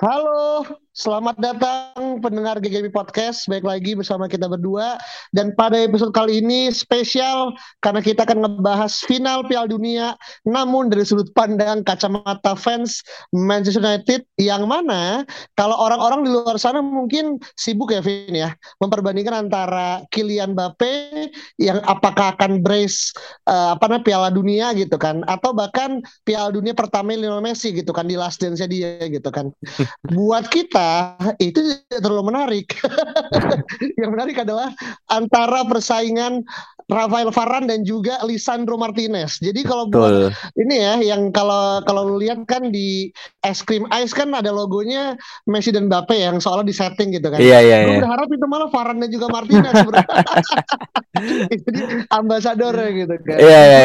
Halo, selamat datang pendengar GGB Podcast. Baik lagi bersama kita berdua. Dan pada episode kali ini spesial karena kita akan ngebahas final Piala Dunia. Namun dari sudut pandang kacamata fans Manchester United yang mana kalau orang-orang di luar sana mungkin sibuk ya Vin ya. Memperbandingkan antara Kylian Mbappe yang apakah akan brace uh, apa namanya Piala Dunia gitu kan. Atau bahkan Piala Dunia pertama Lionel Messi gitu kan di last dance-nya dia gitu kan buat kita itu tidak terlalu menarik. yang menarik adalah antara persaingan Rafael Varane dan juga Lisandro Martinez. Jadi kalau buat ini ya yang kalau kalau lu lihat kan di es krim ice kan ada logonya Messi dan Mbappe yang soalnya di setting gitu kan. Iya iya. Gue iya. berharap itu malah Varane dan juga Martinez Jadi ambasadornya gitu kan. Iya iya.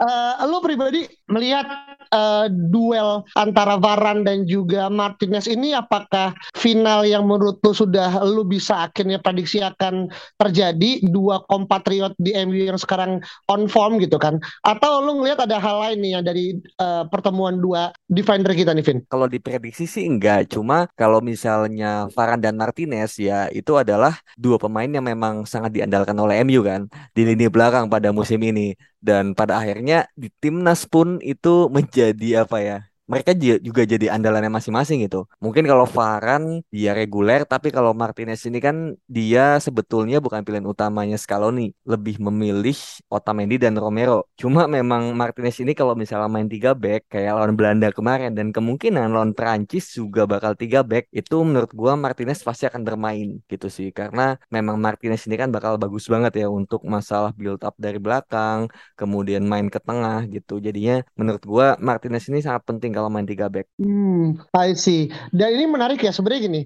Uh, lu pribadi melihat uh, duel antara Varane dan juga Martinez ini apakah final yang menurut lu sudah lu bisa akhirnya prediksi akan terjadi dua kompatriot di MU yang sekarang on form gitu kan. Atau lu ngelihat ada hal lain nih yang dari uh, pertemuan dua defender kita nih Vin? Kalau diprediksi sih enggak, cuma kalau misalnya Varane dan Martinez ya itu adalah dua pemain yang memang sangat diandalkan oleh MU kan di lini belakang pada musim ini. Dan pada akhirnya di timnas pun itu menjadi apa ya mereka juga jadi andalannya masing-masing gitu. Mungkin kalau Varan dia reguler, tapi kalau Martinez ini kan dia sebetulnya bukan pilihan utamanya Scaloni, lebih memilih Otamendi dan Romero. Cuma memang Martinez ini kalau misalnya main tiga back kayak lawan Belanda kemarin dan kemungkinan lawan Prancis juga bakal tiga back, itu menurut gua Martinez pasti akan bermain gitu sih. Karena memang Martinez ini kan bakal bagus banget ya untuk masalah build up dari belakang, kemudian main ke tengah gitu. Jadinya menurut gua Martinez ini sangat penting kalau main tiga back. Hmm, I see. Dan ini menarik ya sebenarnya gini.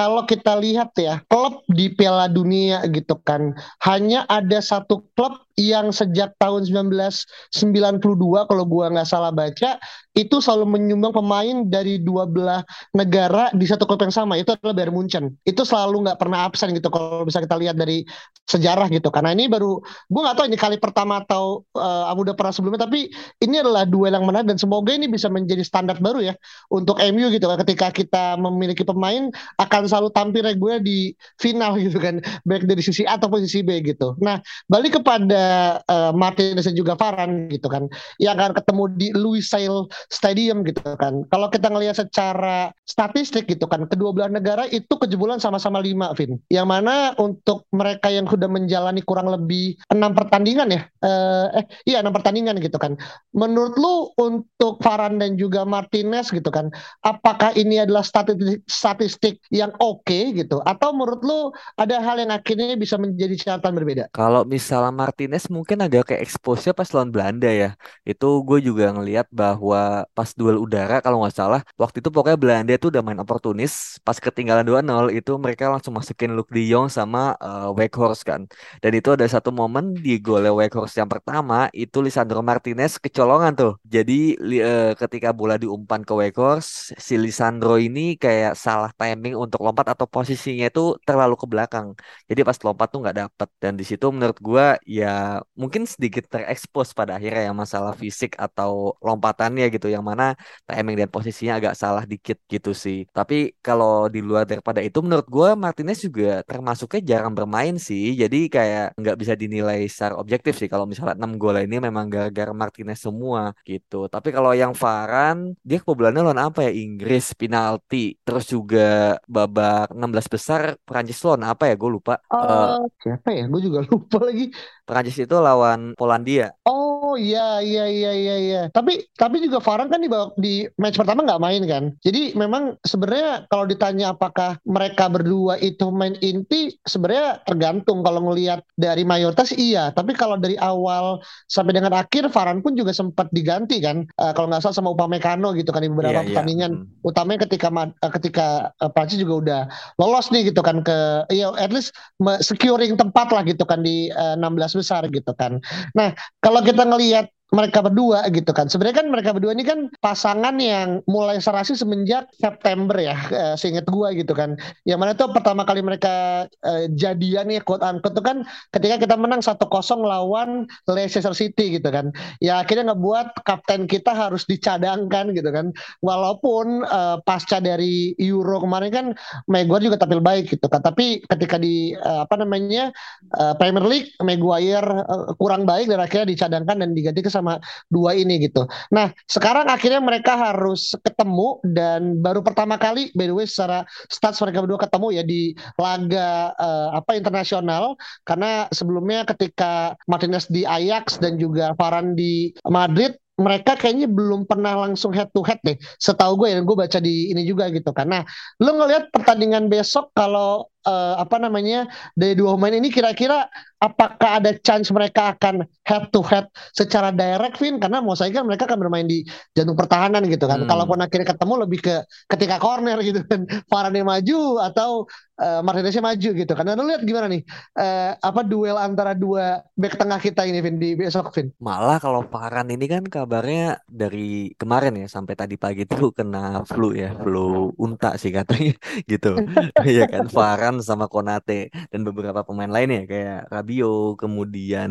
Kalau kita lihat ya, klub di Piala Dunia gitu kan, hanya ada satu klub yang sejak tahun 1992 kalau gua nggak salah baca itu selalu menyumbang pemain dari dua belah negara di satu klub yang sama itu adalah Bayern Munchen. Itu selalu nggak pernah absen gitu kalau bisa kita lihat dari sejarah gitu karena ini baru gue nggak tahu ini kali pertama atau uh, udah pernah sebelumnya tapi ini adalah duel yang menarik dan semoga ini bisa menjadi standar baru ya untuk MU gitu kan ketika kita memiliki pemain akan selalu tampil reguler di final gitu kan baik dari sisi A ataupun sisi B gitu nah balik kepada uh, Martinez dan juga Varane gitu kan yang akan ketemu di Lusail Stadium gitu kan. Kalau kita ngelihat secara statistik gitu kan, kedua belah negara itu kejebolan sama-sama lima, Vin. Yang mana untuk mereka yang sudah menjalani kurang lebih enam pertandingan ya, uh, eh iya enam pertandingan gitu kan. Menurut lu untuk Varane dan juga Martinez gitu kan, apakah ini adalah statistik statistik yang oke okay, gitu, atau menurut lu ada hal yang akhirnya bisa menjadi catatan berbeda? Kalau misalnya Martinez mungkin agak kayak expose-nya pas lawan Belanda ya. Itu gue juga ngelihat bahwa pas duel udara kalau nggak salah waktu itu pokoknya Belanda itu udah main oportunis pas ketinggalan 2-0 itu mereka langsung masukin Luke De Jong sama uh, Weghorst kan. Dan itu ada satu momen di gol Weghorst yang pertama itu Lisandro Martinez kecolongan tuh. Jadi uh, ketika bola diumpan ke Weghorst si Lisandro ini kayak salah timing untuk lompat atau posisinya itu terlalu ke belakang. Jadi pas lompat tuh nggak dapet dan di situ menurut gue ya mungkin sedikit terekspos pada akhirnya yang masalah fisik atau lompatannya gitu yang mana timing dan posisinya agak salah dikit gitu sih. Tapi kalau di luar daripada itu menurut gue Martinez juga termasuknya jarang bermain sih. Jadi kayak nggak bisa dinilai secara objektif sih kalau misalnya 6 gol ini memang gara-gara Martinez semua gitu. Tapi kalau yang Varan dia kebobolannya lawan apa ya? Inggris penalti. Terus juga babak 16 besar Prancis lawan apa ya? Gue lupa. Uh, uh, siapa ya? Gue juga lupa lagi. Prancis itu lawan Polandia. Oh iya iya iya iya iya. Tapi tapi juga Varane kan di di match pertama nggak main kan. Jadi memang sebenarnya kalau ditanya apakah mereka berdua itu main inti sebenarnya tergantung kalau ngelihat dari mayoritas iya. Tapi kalau dari awal sampai dengan akhir Varane pun juga sempat diganti kan. Uh, kalau nggak salah sama Upamecano gitu kan di beberapa yeah, iya. pertandingan. Yeah. Hmm. Utamanya ketika uh, ketika uh, Prancis juga udah lolos nih gitu kan ke ya at least securing tempat lah gitu kan di uh, 16 besar gitu kan. Nah, kalau kita ngelihat mereka berdua gitu kan. Sebenarnya kan mereka berdua ini kan pasangan yang mulai serasi semenjak September ya, uh, seingat gua gitu kan. Yang mana tuh pertama kali mereka uh, jadian ya quote unquote itu kan ketika kita menang 1-0 lawan Leicester City gitu kan. Ya akhirnya ngebuat kapten kita harus dicadangkan gitu kan. Walaupun uh, pasca dari Euro kemarin kan Maguire juga tampil baik gitu kan. Tapi ketika di uh, apa namanya uh, Premier League Maguire uh, kurang baik dan akhirnya dicadangkan dan diganti ke sama dua ini gitu. Nah, sekarang akhirnya mereka harus ketemu dan baru pertama kali by the way secara stats mereka berdua ketemu ya di laga uh, apa internasional karena sebelumnya ketika Martinez di Ajax dan juga Varane di Madrid mereka kayaknya belum pernah langsung head to head deh. Setahu gue ya, gue baca di ini juga gitu. Karena lo ngelihat pertandingan besok kalau uh, apa namanya dari dua pemain ini kira-kira apakah ada chance mereka akan head to head secara direct Vin karena mau saya kan mereka akan bermain di jantung pertahanan gitu kan. Hmm. Kalaupun akhirnya ketemu lebih ke ketika corner gitu kan. Varane maju atau uh, Martineznya maju gitu kan. Nah, lu lihat gimana nih uh, apa duel antara dua back tengah kita ini Vin di besok Vin? Malah kalau Varane ini kan kabarnya dari kemarin ya sampai tadi pagi tuh kena flu ya, flu unta sih katanya gitu. Iya kan Varane sama Konate dan beberapa pemain lainnya kayak Rabi Fabio, kemudian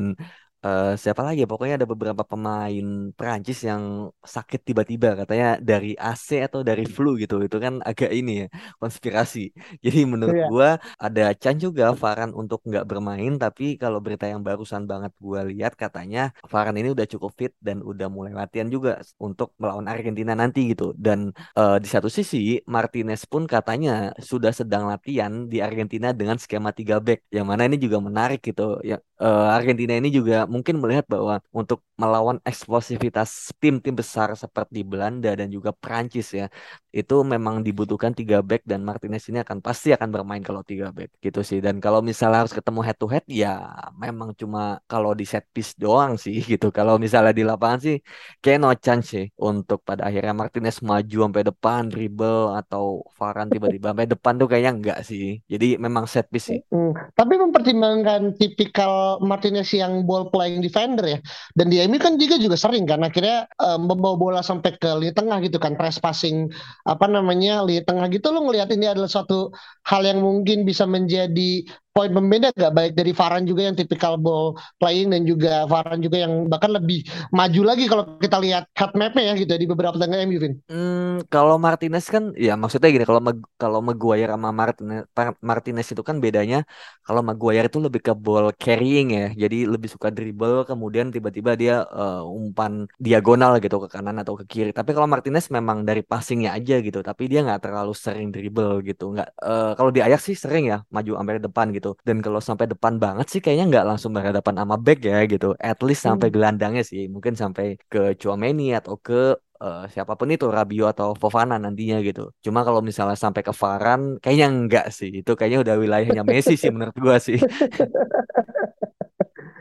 uh, siapa lagi ya? Pokoknya ada beberapa pemain Perancis yang sakit tiba-tiba katanya dari AC atau dari flu gitu. Itu kan agak ini ya konspirasi. Jadi menurut yeah. gua ada Chan juga Varan untuk nggak bermain tapi kalau berita yang barusan banget gua lihat katanya Varan ini udah cukup fit dan udah mulai latihan juga untuk melawan Argentina nanti gitu. Dan uh, di satu sisi Martinez pun katanya sudah sedang latihan di Argentina dengan skema 3 back yang mana ini juga menarik gitu. Ya uh, Argentina ini juga mungkin melihat bahwa untuk melawan eksplosivitas tim-tim besar seperti Belanda dan juga Prancis ya itu memang dibutuhkan tiga back dan Martinez ini akan pasti akan bermain kalau tiga back gitu sih. Dan kalau misalnya harus ketemu head to head ya memang cuma kalau di set piece doang sih gitu. Kalau misalnya di lapangan sih kayak no chance sih untuk pada akhirnya Martinez maju sampai depan dribble atau Varane tiba-tiba sampai depan tuh kayaknya enggak sih. Jadi memang set piece sih. Hmm, tapi mempertimbangkan tipikal Martinez yang ball playing defender ya. Dan dia ini kan juga juga sering kan akhirnya um, membawa bola sampai ke lini tengah gitu kan press passing apa namanya di tengah gitu. Lo ngelihat ini adalah suatu hal yang mungkin bisa menjadi poin pembeda gak baik dari Varan juga yang tipikal ball playing dan juga Varan juga yang bahkan lebih maju lagi kalau kita lihat head mapnya ya gitu ya, di beberapa tengah MU Vin. Hmm, kalau Martinez kan ya maksudnya gini kalau kalau Maguire sama Martinez Martinez itu kan bedanya kalau Maguire itu lebih ke ball carrying ya jadi lebih suka dribble kemudian tiba-tiba dia uh, umpan diagonal gitu ke kanan atau ke kiri tapi kalau Martinez memang dari passingnya aja gitu tapi dia nggak terlalu sering dribble gitu nggak uh, kalau di Ajax sih sering ya maju sampai depan gitu gitu. Dan kalau sampai depan banget sih kayaknya nggak langsung berhadapan sama back ya gitu. At least sampai hmm. gelandangnya sih. Mungkin sampai ke Chouameni atau ke uh, siapa pun itu Rabio atau Fofana nantinya gitu. Cuma kalau misalnya sampai ke Varan kayaknya enggak sih. Itu kayaknya udah wilayahnya Messi sih menurut gua sih.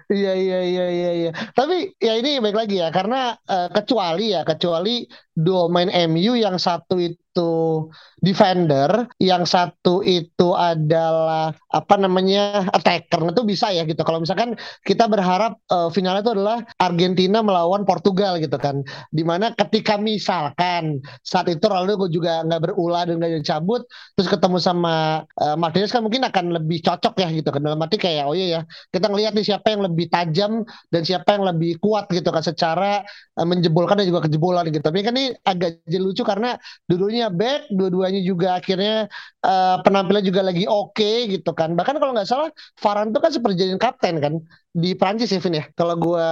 Iya iya iya iya iya. Tapi ya ini baik lagi ya karena uh, kecuali ya kecuali dua main MU yang satu itu defender, yang satu itu adalah apa namanya attacker itu bisa ya gitu. Kalau misalkan kita berharap uh, finalnya itu adalah Argentina melawan Portugal gitu kan, di mana ketika misalkan saat itu Ronaldo juga nggak berulah dan nggak cabut, terus ketemu sama uh, Martinez kan mungkin akan lebih cocok ya gitu kan. Dalam arti kayak oh iya ya kita ngelihat nih siapa yang lebih tajam dan siapa yang lebih kuat gitu kan secara uh, menjebolkan dan juga kejebolan gitu. Tapi kan ini agak jadi lucu karena dulunya back, dua-duanya juga akhirnya uh, penampilan juga lagi oke okay, gitu kan. Bahkan kalau nggak salah Varane tuh kan seperti jadi kapten kan di Prancis ya Vin ya? Kalau gue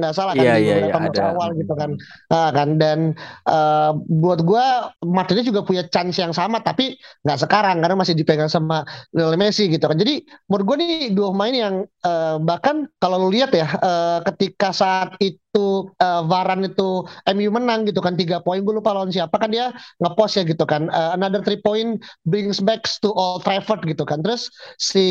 nggak salah kan yeah, di yeah, beberapa yeah, match awal gitu kan. Nah, kan? Dan uh, buat gue Martinez juga punya chance yang sama tapi nggak sekarang karena masih dipegang sama Lionel Messi gitu kan. Jadi menurut gue nih dua pemain yang uh, bahkan kalau lu lihat ya uh, ketika saat itu uh, Varan itu MU menang gitu kan tiga poin gue lupa lawan siapa kan dia ngepost ya gitu kan uh, another three point brings back to Old Trafford gitu kan. Terus si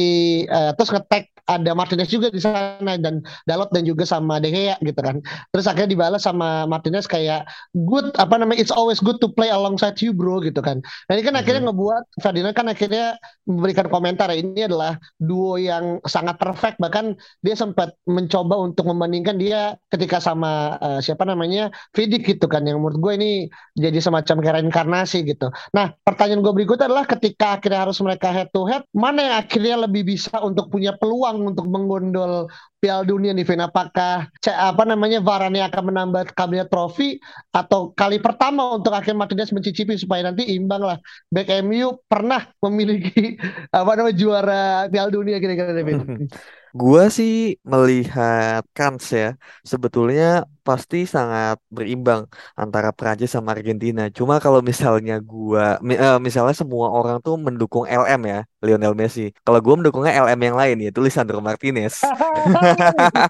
uh, terus ngetek ada Martinez juga di sana sana dan Dalot dan juga sama De Gea gitu kan. Terus akhirnya dibalas sama Martinez kayak good apa namanya it's always good to play alongside you bro gitu kan. Nah ini kan Mhm. akhirnya ngebuat Ferdinand kan akhirnya memberikan komentar ya ini adalah duo yang sangat perfect bahkan dia sempat mencoba untuk membandingkan dia ketika sama eh, siapa namanya Vidic gitu kan yang menurut gue ini jadi semacam kayak reinkarnasi gitu. Nah pertanyaan gue berikutnya adalah ketika akhirnya harus mereka head to head mana yang akhirnya lebih bisa untuk punya peluang untuk menggondol あ。Piala Dunia nih Vin apakah apa namanya Varane akan menambah kabinet trofi atau kali pertama untuk akhirnya Martinez mencicipi supaya nanti imbang lah back MU pernah memiliki apa namanya juara Piala Dunia kira-kira Vin. Gua sih melihat kans ya, sebetulnya pasti sangat berimbang antara Prancis sama Argentina. Cuma kalau misalnya gua, eh, misalnya semua orang tuh mendukung LM ya, Lionel Messi. Kalau gua mendukungnya LM yang lain yaitu Lisandro Martinez.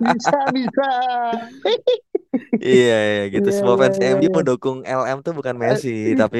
bisa bisa Iya, iya gitu. iya Semua fans iya MU iya mendukung LM tuh bukan Messi, tapi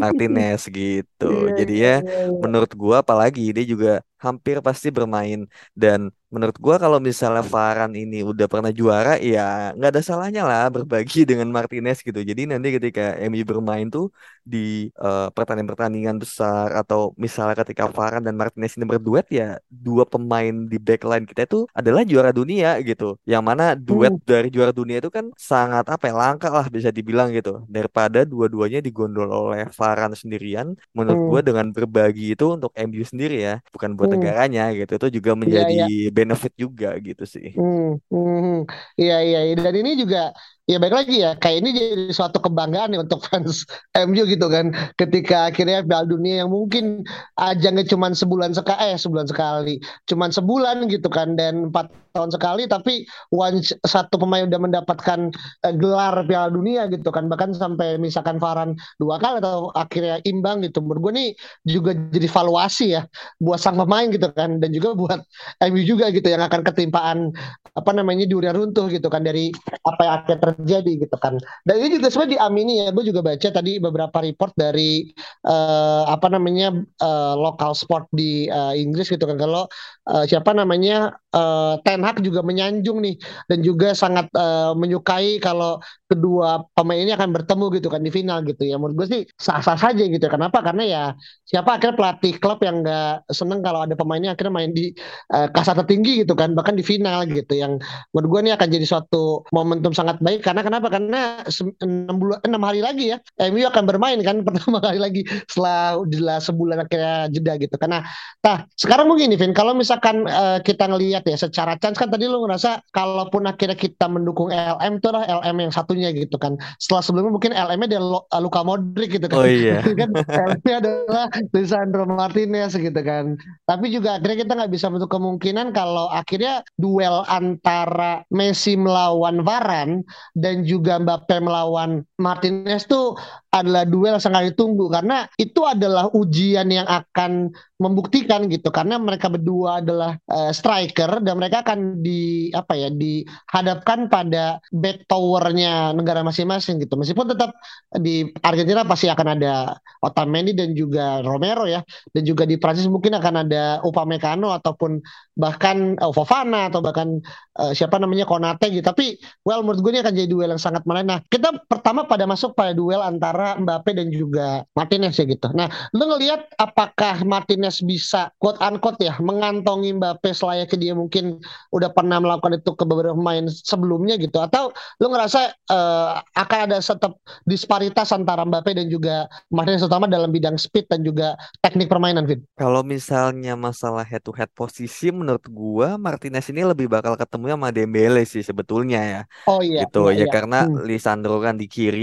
Martinez gitu. iya Jadi ya, iya iya. menurut gua apalagi dia juga hampir pasti bermain dan menurut gua kalau misalnya Varane ini udah pernah juara, ya nggak ada salahnya lah berbagi dengan Martinez gitu. Jadi nanti ketika MU bermain tuh di eh, pertandingan-pertandingan besar atau misalnya ketika Varane dan Martinez ini berduet ya dua pemain di backline kita itu adalah juara dunia gitu. Yang mana duet Hmm, dari juara dunia itu kan sangat apa ya langka lah bisa dibilang gitu. Daripada dua-duanya digondol oleh Varane sendirian, menurut hmm, dengan berbagi itu untuk MU sendiri ya, bukan buat hmm. negaranya gitu. Itu juga iya menjadi iya benefit juga gitu sih. Hmm, hmm, hmm. Iya, iya, iya. Dan ini juga, ya baik lagi ya, kayak ini jadi suatu kebanggaan nih untuk fans MU gitu kan. Ketika akhirnya Piala Dunia yang mungkin ajangnya cuma sebulan sekali, eh sebulan sekali, cuman sebulan gitu kan, dan empat tahun sekali, tapi once satu pemain udah mendapatkan eh, gelar Piala Dunia gitu kan, bahkan sampai misalkan Varane dua kali atau akhirnya imbang gitu. Menurut gue nih juga jadi valuasi ya buat sang pemain gitu kan, dan juga buat MU juga gitu yang akan ketimpaan apa namanya durian runtuh gitu kan dari apa yang akan terjadi gitu kan. Dan ini juga sebenarnya diamini ya. Gue juga baca tadi beberapa report dari eh, apa namanya eh, lokal sport di eh, Inggris gitu kan. Kalau eh, siapa namanya eh, Ten Hag juga menyanjung nih dan juga sangat eh, menyukai kalau kedua pemain ini akan bertemu gitu kan di final gitu ya. Menurut gue sih sah-sah saja gitu. Kenapa? Karena ya siapa akhirnya pelatih klub yang nggak seneng kalau ada pemainnya akhirnya main di eh, kasta tertinggi gitu kan bahkan di final gitu yang menurut gue ini akan jadi suatu momentum sangat baik karena kenapa? Karena se- enam bulan enam hari lagi ya MU akan bermain kan pertama kali lagi setelah setelah sebulan akhirnya jeda gitu. Karena nah sekarang mungkin nih Vin kalau misalkan eh, kita ngelihat ya secara chance kan tadi lu ngerasa kalaupun akhirnya kita mendukung LM itu lah LM yang satunya gitu kan. Setelah sebelumnya mungkin LM-nya dia Lo- Luka Modric gitu Oh kan iya. kan LM-nya adalah Lisandro Martinez gitu kan. Tapi juga akhirnya kita nggak bisa menutup kemungkinan kalau akhirnya duel antara Messi melawan Varane dan juga Mbappe melawan Martinez tuh adalah duel sangat ditunggu karena itu adalah ujian yang akan membuktikan gitu. Karena mereka berdua adalah eh, striker dan mereka akan di apa ya dihadapkan pada back towernya negara masing-masing gitu. Meskipun tetap di Argentina pasti akan ada Otamendi dan juga Romero ya. Dan juga di Prancis mungkin akan ada Upamecano ataupun bahkan eh, Fofana atau bahkan eh, siapa namanya Konate gitu. Tapi well menurut gue ini akan jadi duel yang sangat menarik. Nah kita pertama pada masuk pada duel antara Mbappe dan juga Martinez ya gitu. Nah lu ngelihat apakah Martinez bisa quote unquote ya mengantongi Mbappe selayaknya dia mungkin udah pernah melakukan itu ke beberapa pemain sebelumnya gitu? Atau lu ngerasa eh, akan ada tetap disparitas antara Mbappe dan juga Martinez terutama dalam bidang speed dan juga teknik permainan Vin? Kalau misalnya masalah head to head posisi menurut gua Martinez ini lebih bakal ketemu sama Dembele sih sebetulnya ya. oh iya gitu iya ya iya. karena Hmm, Lisandro kan di kiri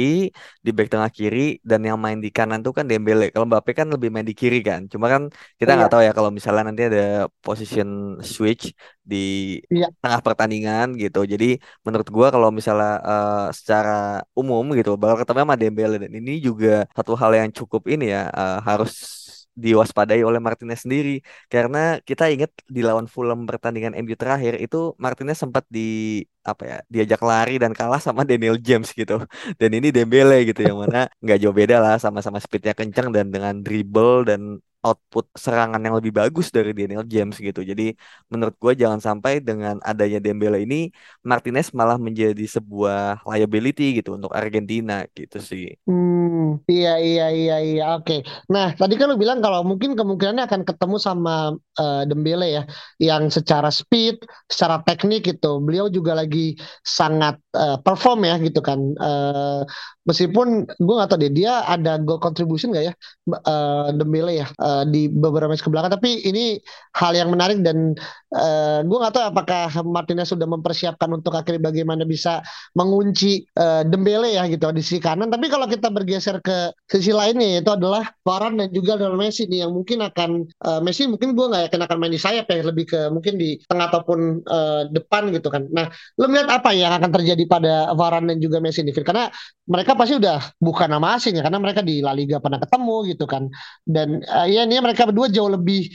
di back tengah kiri dan yang main di kanan tuh kan Dembele. Kalau Mbappe kan lebih main di kiri kan. Cuma kan kita nggak iya. tahu ya kalau misalnya nanti ada position switch di iya. tengah pertandingan gitu. Jadi menurut gua kalau misalnya eh, secara umum gitu bakal ketemu sama Dembele. Dan ini juga satu hal yang cukup ini ya eh, harus diwaspadai oleh Martinez sendiri. Karena kita ingat di lawan Fulham pertandingan MU terakhir itu Martinez sempat di apa ya diajak lari dan kalah sama Daniel James gitu. Dan ini Dembele gitu yang mana nggak jauh beda lah sama-sama speednya kencang dan dengan dribble dan output serangan yang lebih bagus dari Daniel James gitu. Jadi menurut gue jangan sampai dengan adanya Dembele ini Martinez malah menjadi sebuah liability gitu untuk Argentina gitu sih. Hmm, iya iya iya iya oke. Nah tadi kan lu bilang kalau mungkin kemungkinannya akan ketemu sama uh, Dembele ya, yang secara speed, secara teknik gitu, beliau juga lagi sangat uh, perform ya gitu kan. Uh, meskipun gue gak tahu deh dia ada goal contribution gak ya uh, Dembele ya uh, di beberapa match ke belakang tapi ini hal yang menarik dan uh, gue gak tahu apakah Martinez sudah mempersiapkan untuk akhirnya bagaimana bisa mengunci uh, Dembele ya gitu di sisi kanan. Tapi kalau kita bergeser ke sisi lainnya yaitu adalah Varane dan juga Lionel Messi nih yang mungkin akan uh, Messi mungkin gue nggak yakin akan main di sayap ya lebih ke mungkin di tengah ataupun uh, depan gitu kan. Nah lo melihat apa yang akan terjadi pada Varane dan juga Messi nih karena mereka pasti udah bukan nama asing ya karena mereka di La Liga pernah ketemu gitu kan. Dan uh, ya ini mereka berdua jauh lebih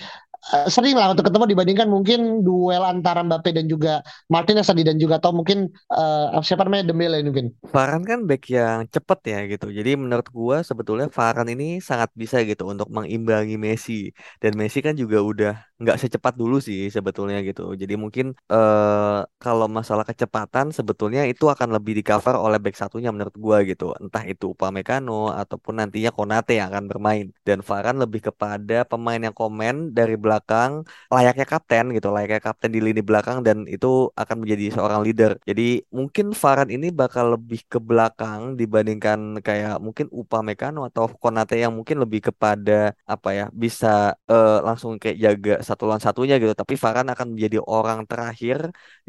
uh, sering lah untuk ketemu dibandingkan mungkin duel antara Mbappe dan juga Martinez tadi dan juga atau mungkin uh, siapa namanya Dembele ini mungkin. Varane kan back yang cepet ya gitu. Jadi menurut gua sebetulnya Varane ini sangat bisa gitu untuk mengimbangi Messi dan Messi kan juga udah nggak secepat dulu sih sebetulnya gitu. Jadi mungkin uh, kalau masalah kecepatan sebetulnya itu akan lebih di cover oleh back satunya menurut gua gitu. Entah itu Upamecano ataupun nantinya Konate yang akan bermain dan Varane lebih kepada pemain yang komen dari belakang layaknya kapten gitu, layaknya kapten di lini belakang dan itu akan menjadi seorang leader. Jadi mungkin Varane ini bakal lebih ke belakang dibandingkan kayak mungkin Upamecano atau Konate yang mungkin lebih kepada apa ya bisa uh, langsung kayak jaga satu lawan satunya gitu. Tapi Varane akan menjadi orang terakhir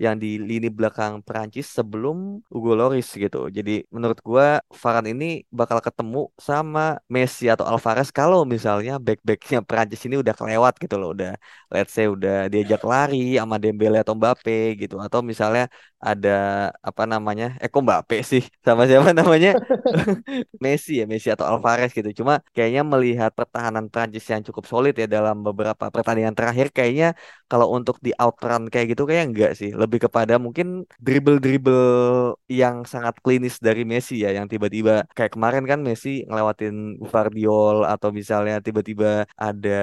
yang di lini belakang Perancis sebelum Hugo Lloris gitu. Jadi menurut gua Varane ini bakal ketemu sama Messi atau Alvarez kalau misalnya back-backnya Perancis ini udah kelewat gitu loh udah let's say udah diajak lari sama Dembele atau Mbappe gitu atau misalnya ada apa namanya eh kok Mbappe sih. Sama siapa namanya? Messi ya Messi atau Alvarez gitu. Cuma kayaknya melihat pertahanan Prancis yang cukup solid ya dalam beberapa pertandingan terakhir kayaknya kalau untuk di outrun kayak gitu kayak enggak sih. Lebih kepada mungkin dribble dribble yang sangat klinis dari Messi ya. Yang tiba-tiba kayak kemarin kan Messi ngelewatin Guardiol atau misalnya tiba-tiba ada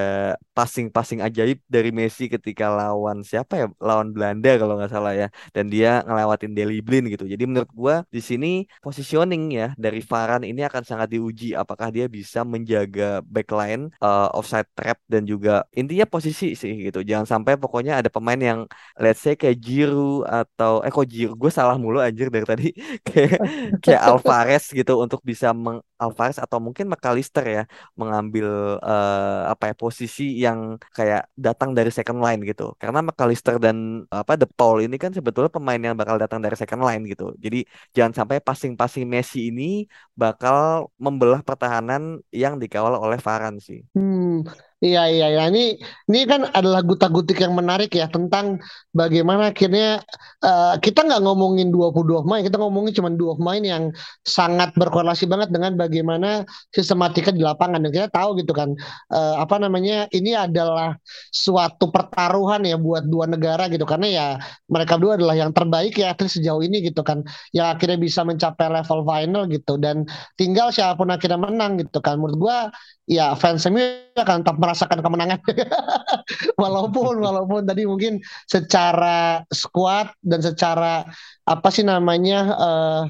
passing-passing ajaib dari Messi ketika lawan siapa ya? Lawan Belanda kalau nggak salah ya. Dan dia ngelewatin Deli Blin gitu. Jadi menurut gua di sini positioning ya dari Varane ini akan sangat diuji apakah dia bisa menjaga backline uh, offside trap dan juga intinya posisi sih gitu. Jangan sampai pokoknya ada pemain yang let's say kayak Giroud atau eh kok Giroud? Gue salah mulu anjir dari tadi. Kayak kayak Alvarez gitu untuk bisa meng Alvarez atau mungkin McAllister ya mengambil uh, apa ya posisi yang kayak datang dari second line gitu. Karena McAllister dan apa The Paul ini kan sebetulnya pemain yang bakal datang dari second line gitu. Jadi jangan sampai passing-passing Messi ini bakal membelah pertahanan yang dikawal oleh Varane sih. Hmm, Iya iya ya ini ini kan adalah gutak-gutik yang menarik ya tentang bagaimana akhirnya uh, kita nggak ngomongin 22 pemain, kita ngomongin cuma dua pemain yang sangat berkorelasi banget dengan bagaimana sistematika di lapangan. Dan kita tahu gitu kan uh, apa namanya ini adalah suatu pertaruhan ya buat dua negara gitu. Karena ya mereka dua adalah yang terbaik ya atlet sejauh ini gitu kan. Yang akhirnya bisa mencapai level final gitu. Dan tinggal siapa pun akhirnya menang gitu kan. Menurut gua ya fans MU akan tetap merasakan kemenangan. Walaupun walaupun tadi mungkin secara squad dan secara apa sih namanya uh,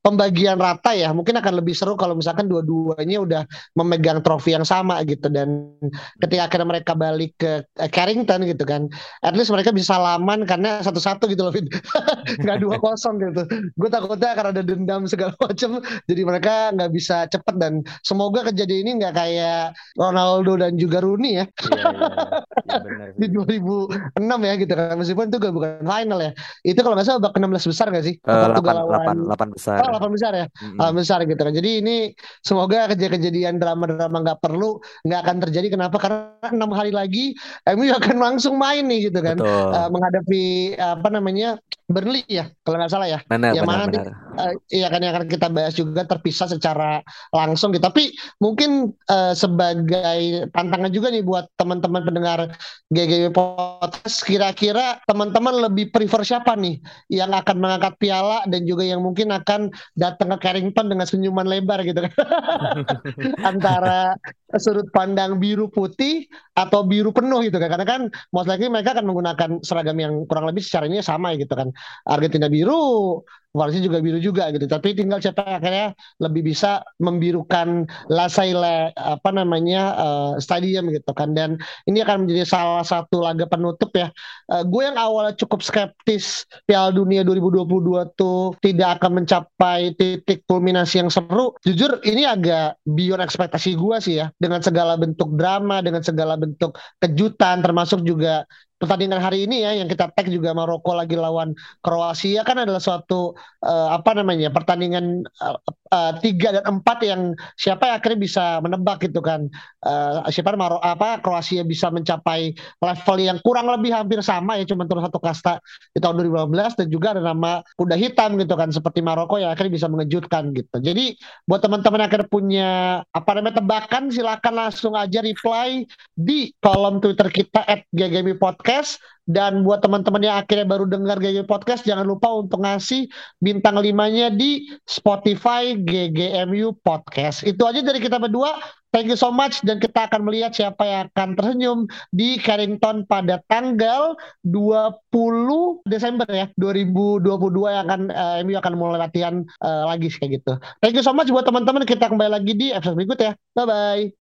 pembagian rata ya. Mungkin akan lebih seru kalau misalkan dua-duanya udah memegang trofi yang sama gitu. Dan ketika akhirnya mereka balik ke eh, Carrington gitu kan at least mereka bisa salaman karena satu-satu gitu loh nggak dua kosong gitu. Gue takutnya akan ada dendam segala macam. Jadi mereka nggak bisa cepet dan semoga kejadian ini nggak kayak Ronaldo dan juga Rooney ya. Iya, iya, iya, di 2006 ya gitu kan. Meskipun itu gak bukan final ya. Itu kalau nggak salah babak 16 besar gak sih? Uh, 8, 8, 8 besar halaman besar ya. Mm-hmm. halaman besar gitu kan. Jadi ini semoga kejadian drama-drama nggak perlu nggak akan terjadi. Kenapa? Karena enam hari lagi MU akan langsung main nih gitu kan. Uh, menghadapi apa namanya Burnley ya kalau nggak salah ya. Benar, yang mana nanti uh, iya kan yang akan kita bahas juga terpisah secara langsung gitu. Tapi mungkin uh, sebagai tantangan juga nih buat teman-teman pendengar GGW Podcast kira-kira teman-teman lebih prefer siapa nih? Yang akan mengangkat piala dan juga yang mungkin akan datang ke Carrington dengan senyuman lebar gitu kan. Antara sudut pandang biru putih atau biru penuh gitu kan. Karena kan most likely mereka akan menggunakan seragam yang kurang lebih secara ini sama gitu kan. Argentina biru, Warnanya juga biru juga gitu. Tapi tinggal siapa akhirnya lebih bisa membirukan Lasaile apa namanya uh, stadium gitu kan. Dan ini akan menjadi salah satu laga penutup ya. Uh, gue yang awalnya cukup skeptis Piala Dunia 2022 tuh tidak akan mencapai titik kulminasi yang seru. Jujur ini agak beyond ekspektasi gue sih ya. Dengan segala bentuk drama, dengan segala bentuk kejutan, termasuk juga pertandingan hari ini ya yang kita tag juga Maroko lagi lawan Kroasia kan adalah suatu uh, apa namanya pertandingan uh, uh, tiga dan empat yang siapa yang akhirnya bisa menebak gitu kan. Uh, siapa Maro apa Kroasia bisa mencapai level yang kurang lebih hampir sama ya cuma turun satu kasta di tahun 2015 dan juga ada nama kuda hitam gitu kan seperti Maroko yang akhirnya bisa mengejutkan gitu. Jadi buat teman-teman yang akhirnya punya apa namanya tebakan silakan langsung aja reply di kolom Twitter kita at Podcast podcast dan buat teman-teman yang akhirnya baru dengar GG Podcast jangan lupa untuk ngasih bintang limanya di Spotify GGMU Podcast. Itu aja dari kita berdua. Thank you so much dan kita akan melihat siapa yang akan tersenyum di Carrington pada tanggal 20 Desember ya 2022 yang akan uh, MU akan mulai latihan uh, lagi kayak gitu. Thank you so much buat teman-teman kita kembali lagi di episode berikut ya. Bye bye.